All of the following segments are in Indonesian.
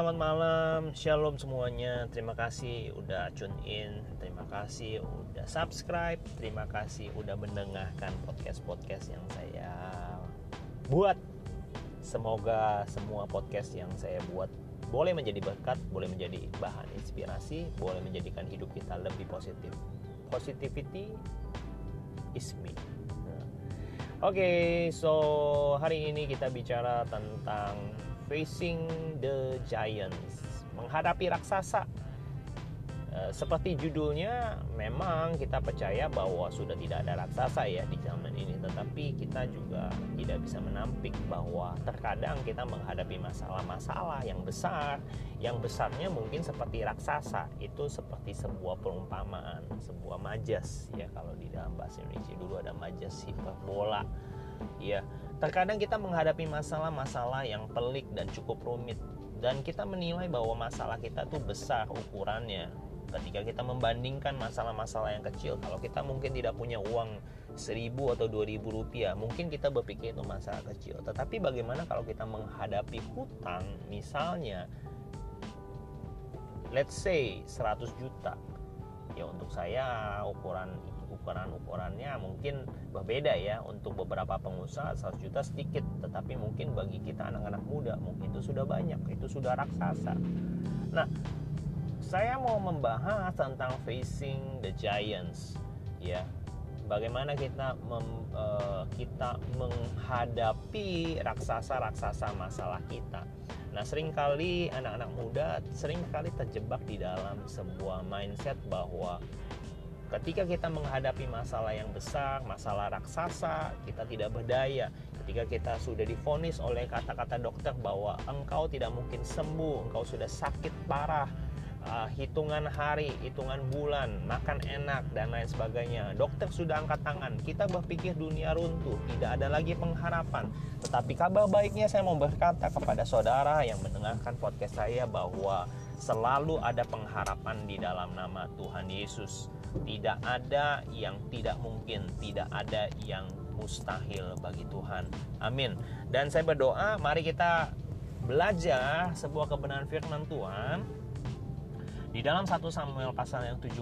Selamat malam. Shalom semuanya. Terima kasih udah tune in. Terima kasih udah subscribe. Terima kasih udah mendengarkan podcast-podcast yang saya buat. Semoga semua podcast yang saya buat boleh menjadi berkat, boleh menjadi bahan inspirasi, boleh menjadikan hidup kita lebih positif. Positivity is me. Nah. Oke, okay, so hari ini kita bicara tentang Facing the Giants, menghadapi raksasa. E, seperti judulnya, memang kita percaya bahwa sudah tidak ada raksasa ya di zaman ini, tetapi kita juga tidak bisa menampik bahwa terkadang kita menghadapi masalah-masalah yang besar, yang besarnya mungkin seperti raksasa. Itu seperti sebuah perumpamaan, sebuah majas ya kalau di dalam bahasa Indonesia dulu ada majas hiperbola. Ya, Terkadang kita menghadapi masalah-masalah yang pelik dan cukup rumit dan kita menilai bahwa masalah kita tuh besar ukurannya. Ketika kita membandingkan masalah-masalah yang kecil, kalau kita mungkin tidak punya uang seribu atau dua ribu rupiah, mungkin kita berpikir itu masalah kecil. Tetapi bagaimana kalau kita menghadapi hutang, misalnya, let's say 100 juta, ya untuk saya ukuran ukuran-ukurannya mungkin berbeda ya. Untuk beberapa pengusaha 100 juta sedikit. Tetapi mungkin bagi kita anak-anak muda mungkin itu sudah banyak itu sudah raksasa. Nah saya mau membahas tentang facing the giants ya. Bagaimana kita mem, uh, kita menghadapi raksasa-raksasa masalah kita Nah, sering kali anak-anak muda sering kali terjebak di dalam sebuah mindset bahwa Ketika kita menghadapi masalah yang besar, masalah raksasa, kita tidak berdaya. Ketika kita sudah difonis oleh kata-kata dokter bahwa engkau tidak mungkin sembuh, engkau sudah sakit parah, uh, hitungan hari, hitungan bulan, makan enak dan lain sebagainya. Dokter sudah angkat tangan. Kita berpikir dunia runtuh, tidak ada lagi pengharapan. Tetapi kabar baiknya saya mau berkata kepada saudara yang mendengarkan podcast saya bahwa selalu ada pengharapan di dalam nama Tuhan Yesus. Tidak ada yang tidak mungkin, tidak ada yang mustahil bagi Tuhan. Amin. Dan saya berdoa, mari kita belajar sebuah kebenaran firman Tuhan di dalam 1 Samuel pasal yang 17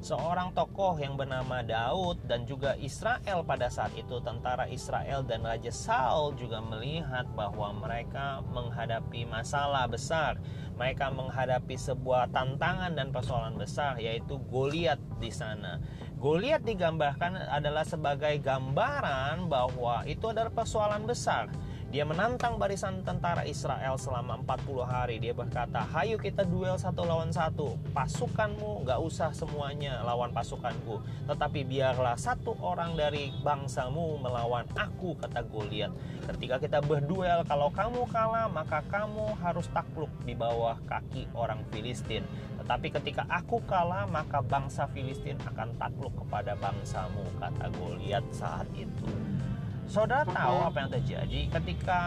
seorang tokoh yang bernama Daud dan juga Israel pada saat itu tentara Israel dan Raja Saul juga melihat bahwa mereka menghadapi masalah besar. Mereka menghadapi sebuah tantangan dan persoalan besar yaitu Goliat di sana Goliat digambarkan adalah sebagai gambaran bahwa itu adalah persoalan besar dia menantang barisan tentara Israel selama 40 hari. Dia berkata, hayu kita duel satu lawan satu. Pasukanmu gak usah semuanya lawan pasukanku. Tetapi biarlah satu orang dari bangsamu melawan aku, kata Goliat. Ketika kita berduel, kalau kamu kalah, maka kamu harus takluk di bawah kaki orang Filistin. Tetapi ketika aku kalah, maka bangsa Filistin akan takluk kepada bangsamu, kata Goliat saat itu. Saudara tahu apa yang terjadi? Ketika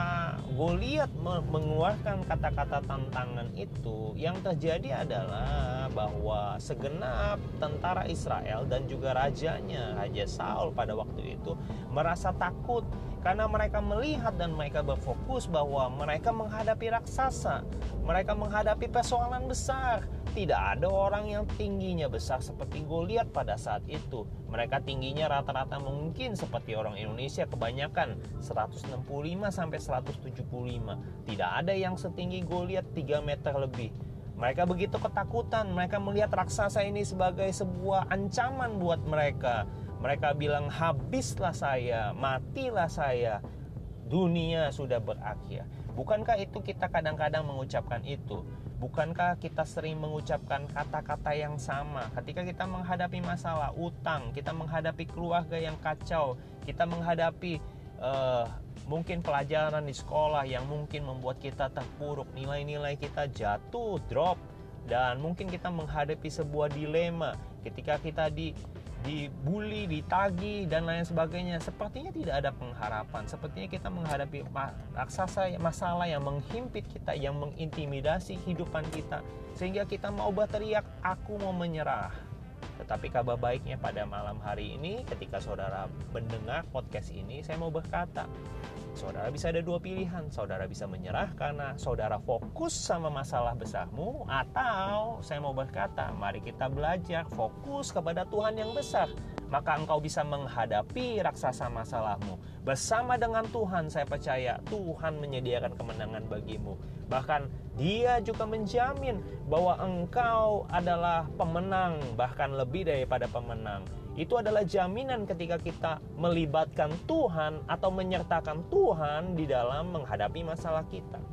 Goliat mengeluarkan kata-kata tantangan itu, yang terjadi adalah bahwa segenap tentara Israel dan juga rajanya, Raja Saul pada waktu itu merasa takut. Karena mereka melihat dan mereka berfokus bahwa mereka menghadapi raksasa, mereka menghadapi persoalan besar, tidak ada orang yang tingginya besar seperti Goliat pada saat itu. Mereka tingginya rata-rata mungkin seperti orang Indonesia kebanyakan 165 sampai 175. Tidak ada yang setinggi Goliat 3 meter lebih. Mereka begitu ketakutan, mereka melihat raksasa ini sebagai sebuah ancaman buat mereka. Mereka bilang, "Habislah saya, matilah saya." Dunia sudah berakhir. Bukankah itu kita kadang-kadang mengucapkan itu? Bukankah kita sering mengucapkan kata-kata yang sama? Ketika kita menghadapi masalah utang, kita menghadapi keluarga yang kacau, kita menghadapi uh, mungkin pelajaran di sekolah yang mungkin membuat kita terpuruk, nilai-nilai kita jatuh, drop, dan mungkin kita menghadapi sebuah dilema. Ketika kita di dibully, ditagi dan lain sebagainya. Sepertinya tidak ada pengharapan. Sepertinya kita menghadapi raksasa masalah yang menghimpit kita, yang mengintimidasi kehidupan kita sehingga kita mau berteriak, "Aku mau menyerah." Tetapi kabar baiknya pada malam hari ini ketika saudara mendengar podcast ini saya mau berkata Saudara bisa ada dua pilihan. Saudara bisa menyerah karena saudara fokus sama masalah besarmu Atau saya mau berkata mari kita belajar fokus kepada Tuhan yang besar maka engkau bisa menghadapi raksasa masalahmu. Bersama dengan Tuhan, saya percaya Tuhan menyediakan kemenangan bagimu. Bahkan Dia juga menjamin bahwa engkau adalah pemenang, bahkan lebih daripada pemenang. Itu adalah jaminan ketika kita melibatkan Tuhan atau menyertakan Tuhan di dalam menghadapi masalah kita.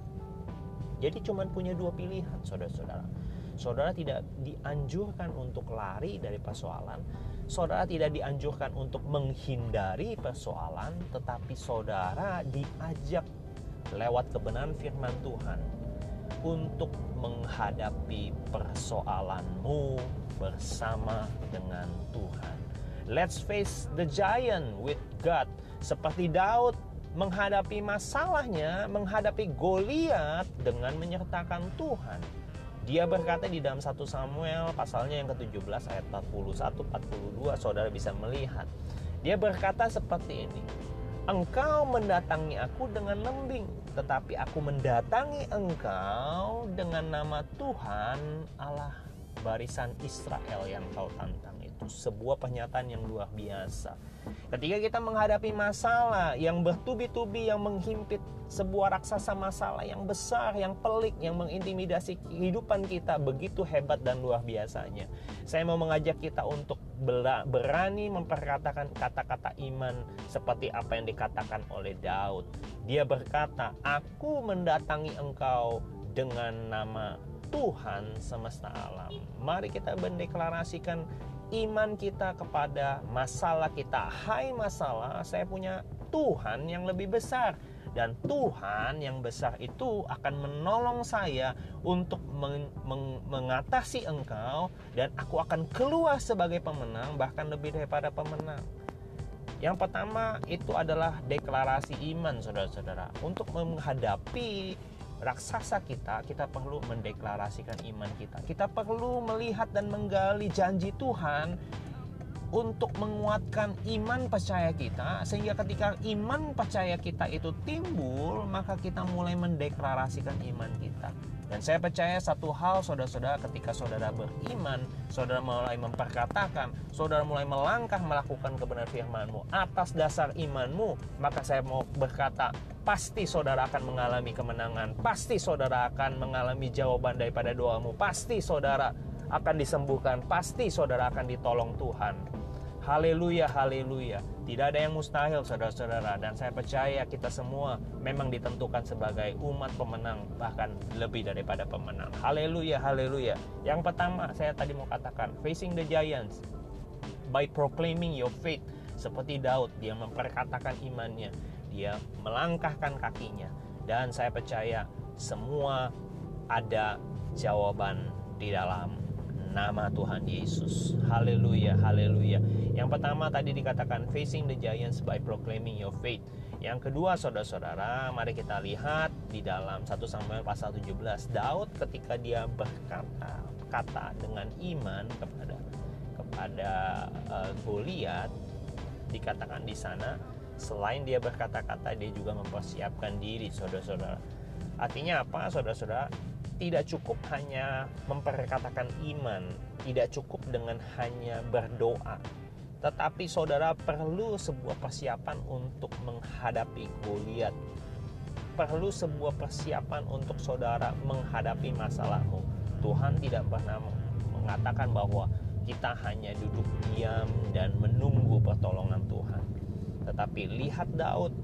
Jadi cuma punya dua pilihan, saudara-saudara. Saudara tidak dianjurkan untuk lari dari persoalan, saudara tidak dianjurkan untuk menghindari persoalan, tetapi saudara diajak lewat kebenaran firman Tuhan untuk menghadapi persoalanmu bersama dengan Tuhan. Let's face the giant with God. Seperti Daud menghadapi masalahnya, menghadapi Goliat dengan menyertakan Tuhan. Dia berkata di dalam 1 Samuel pasalnya yang ke-17 ayat 41 42 saudara bisa melihat. Dia berkata seperti ini. Engkau mendatangi aku dengan lembing, tetapi aku mendatangi engkau dengan nama Tuhan Allah barisan Israel yang kau tantang sebuah pernyataan yang luar biasa. Ketika kita menghadapi masalah yang bertubi-tubi yang menghimpit sebuah raksasa masalah yang besar, yang pelik, yang mengintimidasi kehidupan kita begitu hebat dan luar biasanya. Saya mau mengajak kita untuk berani memperkatakan kata-kata iman seperti apa yang dikatakan oleh Daud. Dia berkata, "Aku mendatangi engkau dengan nama Tuhan semesta alam." Mari kita mendeklarasikan iman kita kepada masalah kita. Hai masalah, saya punya Tuhan yang lebih besar dan Tuhan yang besar itu akan menolong saya untuk meng meng mengatasi engkau dan aku akan keluar sebagai pemenang bahkan lebih daripada pemenang. Yang pertama itu adalah deklarasi iman saudara-saudara untuk menghadapi raksasa kita, kita perlu mendeklarasikan iman kita. Kita perlu melihat dan menggali janji Tuhan untuk menguatkan iman percaya kita sehingga ketika iman percaya kita itu timbul maka kita mulai mendeklarasikan iman kita dan saya percaya satu hal saudara-saudara ketika saudara beriman, saudara mulai memperkatakan, saudara mulai melangkah melakukan kebenaran firmanmu atas dasar imanmu, maka saya mau berkata, pasti saudara akan mengalami kemenangan, pasti saudara akan mengalami jawaban daripada doamu, pasti saudara akan disembuhkan, pasti saudara akan ditolong Tuhan. Haleluya, haleluya. Tidak ada yang mustahil, saudara-saudara, dan saya percaya kita semua memang ditentukan sebagai umat pemenang, bahkan lebih daripada pemenang. Haleluya, haleluya. Yang pertama, saya tadi mau katakan, facing the giants by proclaiming your faith. Seperti Daud, dia memperkatakan imannya, dia melangkahkan kakinya, dan saya percaya semua ada jawaban di dalam nama Tuhan Yesus. Haleluya, haleluya. Yang pertama tadi dikatakan facing the giants by proclaiming your faith. Yang kedua saudara-saudara, mari kita lihat di dalam 1 Samuel pasal 17. Daud ketika dia berkata kata dengan iman kepada kepada uh, Goliat dikatakan di sana selain dia berkata-kata dia juga mempersiapkan diri saudara-saudara. Artinya apa saudara-saudara? Tidak cukup hanya memperkatakan iman, tidak cukup dengan hanya berdoa, tetapi saudara perlu sebuah persiapan untuk menghadapi Goliat. Perlu sebuah persiapan untuk saudara menghadapi masalahmu. Tuhan tidak pernah mengatakan bahwa kita hanya duduk diam dan menunggu pertolongan Tuhan. Tetapi lihat Daud,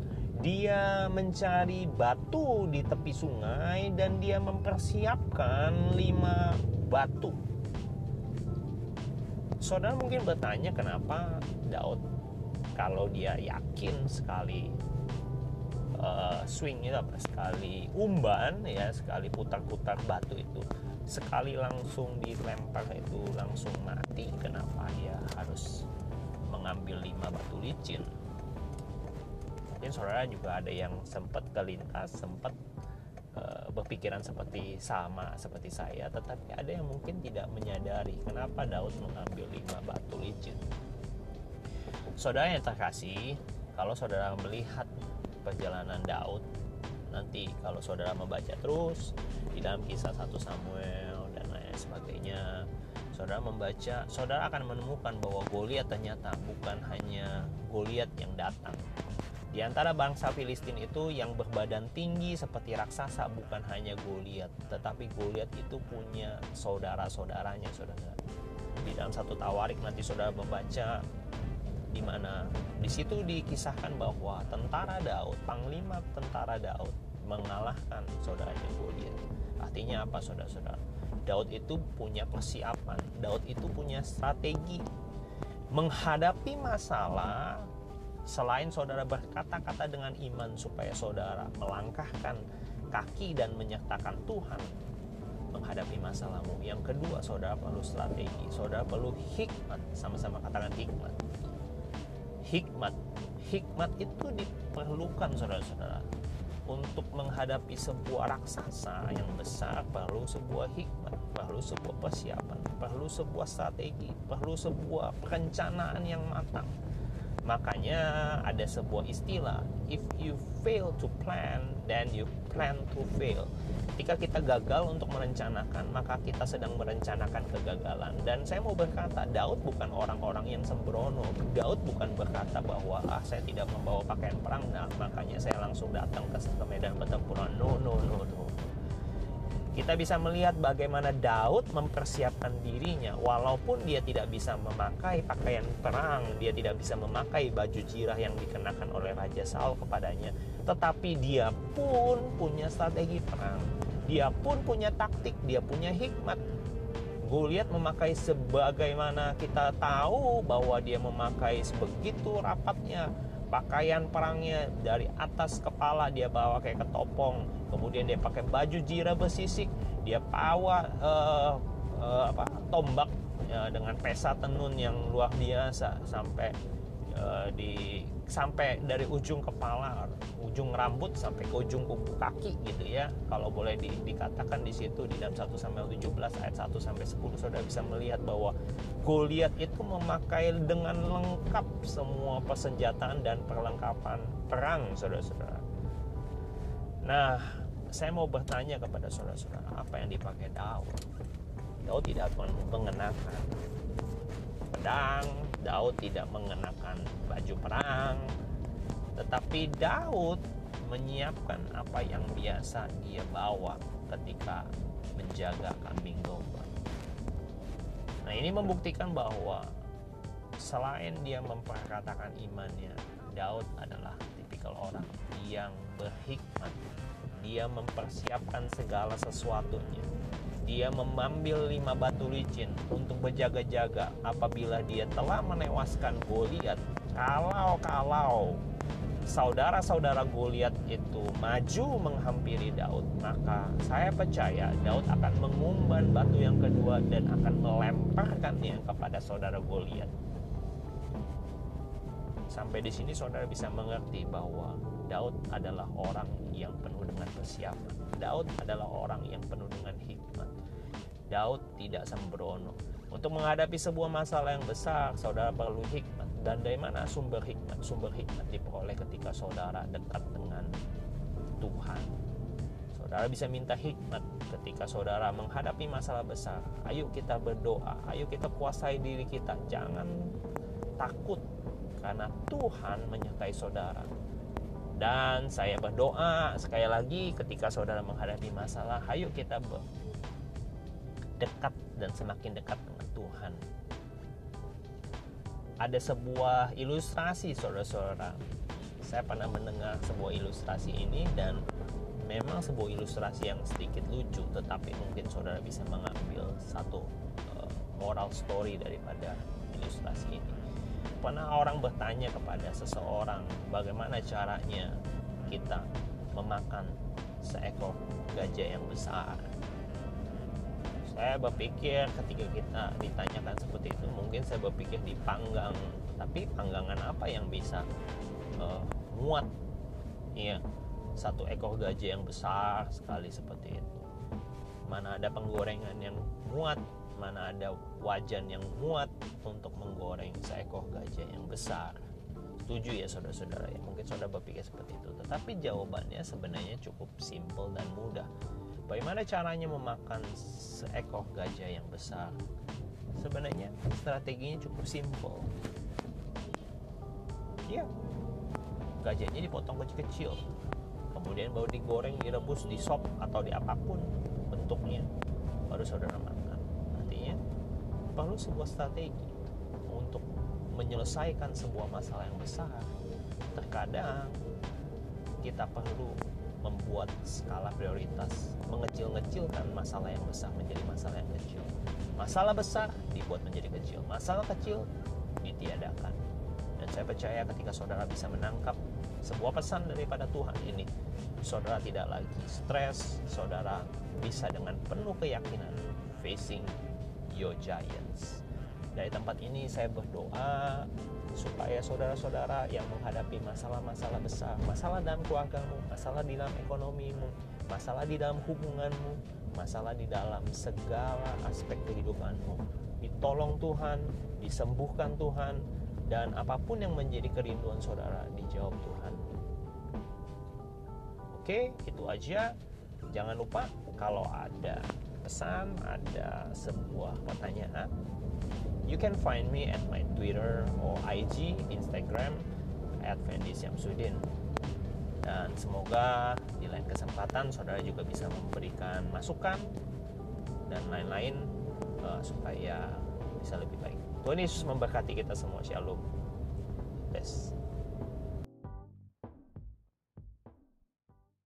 dia mencari batu di tepi sungai dan dia mempersiapkan lima batu. Saudara mungkin bertanya kenapa Daud? Kalau dia yakin sekali uh, swing itu apa? Sekali umban ya sekali putar-putar batu itu sekali langsung dilempar itu langsung mati kenapa dia harus mengambil lima batu licin mungkin saudara juga ada yang sempat kelintas sempat uh, berpikiran seperti sama seperti saya tetapi ada yang mungkin tidak menyadari kenapa Daud mengambil lima batu licin. Saudara yang terkasih kalau saudara melihat perjalanan Daud nanti kalau saudara membaca terus di dalam kisah satu Samuel dan lain sebagainya saudara membaca saudara akan menemukan bahwa Goliat ternyata bukan hanya Goliat yang datang di antara bangsa Filistin itu yang berbadan tinggi seperti raksasa bukan hanya Goliat, tetapi Goliat itu punya saudara-saudaranya, saudara. Di dalam satu tawarik nanti saudara membaca di mana di situ dikisahkan bahwa tentara Daud, panglima tentara Daud mengalahkan saudaranya Goliat. Artinya apa saudara-saudara? Daud itu punya persiapan, Daud itu punya strategi menghadapi masalah selain saudara berkata-kata dengan iman supaya saudara melangkahkan kaki dan menyertakan Tuhan menghadapi masalahmu. Yang kedua, saudara perlu strategi, saudara perlu hikmat, sama-sama katakan hikmat. Hikmat, hikmat itu diperlukan saudara-saudara untuk menghadapi sebuah raksasa yang besar perlu sebuah hikmat, perlu sebuah persiapan, perlu sebuah strategi, perlu sebuah perencanaan yang matang Makanya ada sebuah istilah, if you fail to plan, then you plan to fail. Ketika kita gagal untuk merencanakan, maka kita sedang merencanakan kegagalan. Dan saya mau berkata, Daud bukan orang-orang yang sembrono. Daud bukan berkata bahwa ah, saya tidak membawa pakaian perang, nah makanya saya langsung datang ke, ke medan pertempuran. No, no, no, no kita bisa melihat bagaimana Daud mempersiapkan dirinya walaupun dia tidak bisa memakai pakaian perang, dia tidak bisa memakai baju jirah yang dikenakan oleh Raja Saul kepadanya, tetapi dia pun punya strategi perang. Dia pun punya taktik, dia punya hikmat. Goliat memakai sebagaimana kita tahu bahwa dia memakai sebegitu rapatnya pakaian perangnya dari atas kepala dia bawa kayak ketopong kemudian dia pakai baju jira bersisik dia bawa uh, uh, apa tombak uh, dengan pesa tenun yang luar biasa sampai uh, di sampai dari ujung kepala, ujung rambut sampai ke ujung kuku kaki gitu ya. Kalau boleh di, dikatakan di situ di dalam 1 sampai 17 ayat 1 sampai 10 Saudara bisa melihat bahwa Goliat itu memakai dengan lengkap semua persenjataan dan perlengkapan perang Saudara-saudara. Nah, saya mau bertanya kepada saudara-saudara, apa yang dipakai Daud? Daud tidak mengenakan pedang, Daud tidak mengenakan baju perang, tetapi Daud menyiapkan apa yang biasa dia bawa ketika menjaga kambing domba. Nah, ini membuktikan bahwa selain dia memperkatakan imannya, Daud adalah tipikal orang yang berhikmat dia mempersiapkan segala sesuatunya. Dia mengambil lima batu licin untuk berjaga-jaga apabila dia telah menewaskan Goliat. Kalau-kalau saudara-saudara Goliat itu maju menghampiri Daud, maka saya percaya Daud akan mengumban batu yang kedua dan akan melemparkannya kepada saudara Goliat. Sampai di sini saudara bisa mengerti bahwa Daud adalah orang yang penuh dengan persiapan. Daud adalah orang yang penuh dengan hikmat. Daud tidak sembrono. Untuk menghadapi sebuah masalah yang besar, saudara perlu hikmat. Dan dari mana sumber hikmat? Sumber hikmat diperoleh ketika saudara dekat dengan Tuhan. Saudara bisa minta hikmat ketika saudara menghadapi masalah besar. Ayo kita berdoa, ayo kita kuasai diri kita. Jangan takut karena Tuhan menyertai saudara. Dan saya berdoa sekali lagi ketika saudara menghadapi masalah, ayo kita dekat dan semakin dekat dengan Tuhan. Ada sebuah ilustrasi saudara-saudara. Saya pernah mendengar sebuah ilustrasi ini dan memang sebuah ilustrasi yang sedikit lucu, tetapi mungkin saudara bisa mengambil satu uh, moral story daripada ilustrasi ini pernah orang bertanya kepada seseorang bagaimana caranya kita memakan seekor gajah yang besar saya berpikir ketika kita ditanyakan seperti itu mungkin saya berpikir dipanggang tapi panggangan apa yang bisa uh, muat? Ya satu ekor gajah yang besar sekali seperti itu. Mana ada penggorengan yang muat mana ada wajan yang muat untuk menggoreng seekor gajah yang besar. Setuju ya saudara-saudara ya? Mungkin saudara berpikir seperti itu. Tetapi jawabannya sebenarnya cukup simple dan mudah bagaimana caranya memakan seekor gajah yang besar? Sebenarnya strateginya cukup simple ya gajahnya dipotong kecil-kecil. Kemudian baru digoreng direbus di sop atau di apa pun bentuknya baru saudara makan. Artinya perlu sebuah strategi untuk menyelesaikan sebuah masalah yang besar. Terkadang kita perlu membuat skala prioritas mengecil-ngecilkan masalah yang besar menjadi masalah yang kecil. Masalah besar dibuat menjadi kecil masalah kecil ditiadakan. Dan saya percaya ketika saudara bisa menangkap sebuah pesan daripada Tuhan ini saudara tidak lagi stres saudara bisa dengan penuh keyakinan facing your giants dari tempat ini saya berdoa supaya saudara-saudara yang menghadapi masalah-masalah besar, masalah dalam keluargamu, masalah di dalam ekonomimu, masalah di dalam hubunganmu, masalah di dalam segala aspek kehidupanmu, ditolong Tuhan, disembuhkan Tuhan, dan apa pun yang menjadi kerinduan saudara dijawab Tuhan. Oke, itu aja. Jangan lupa kalau ada pesan, ada sebuah pertanyaan, you can find me at my Twitter or IG, Instagram at Fendi Syamsuddin. Dan semoga di lain kesempatan saudara juga bisa memberikan masukan dan lain-lain uh, supaya bisa lebih baik. Tuhan Yesus memberkati kita semua. Shalom. Bless.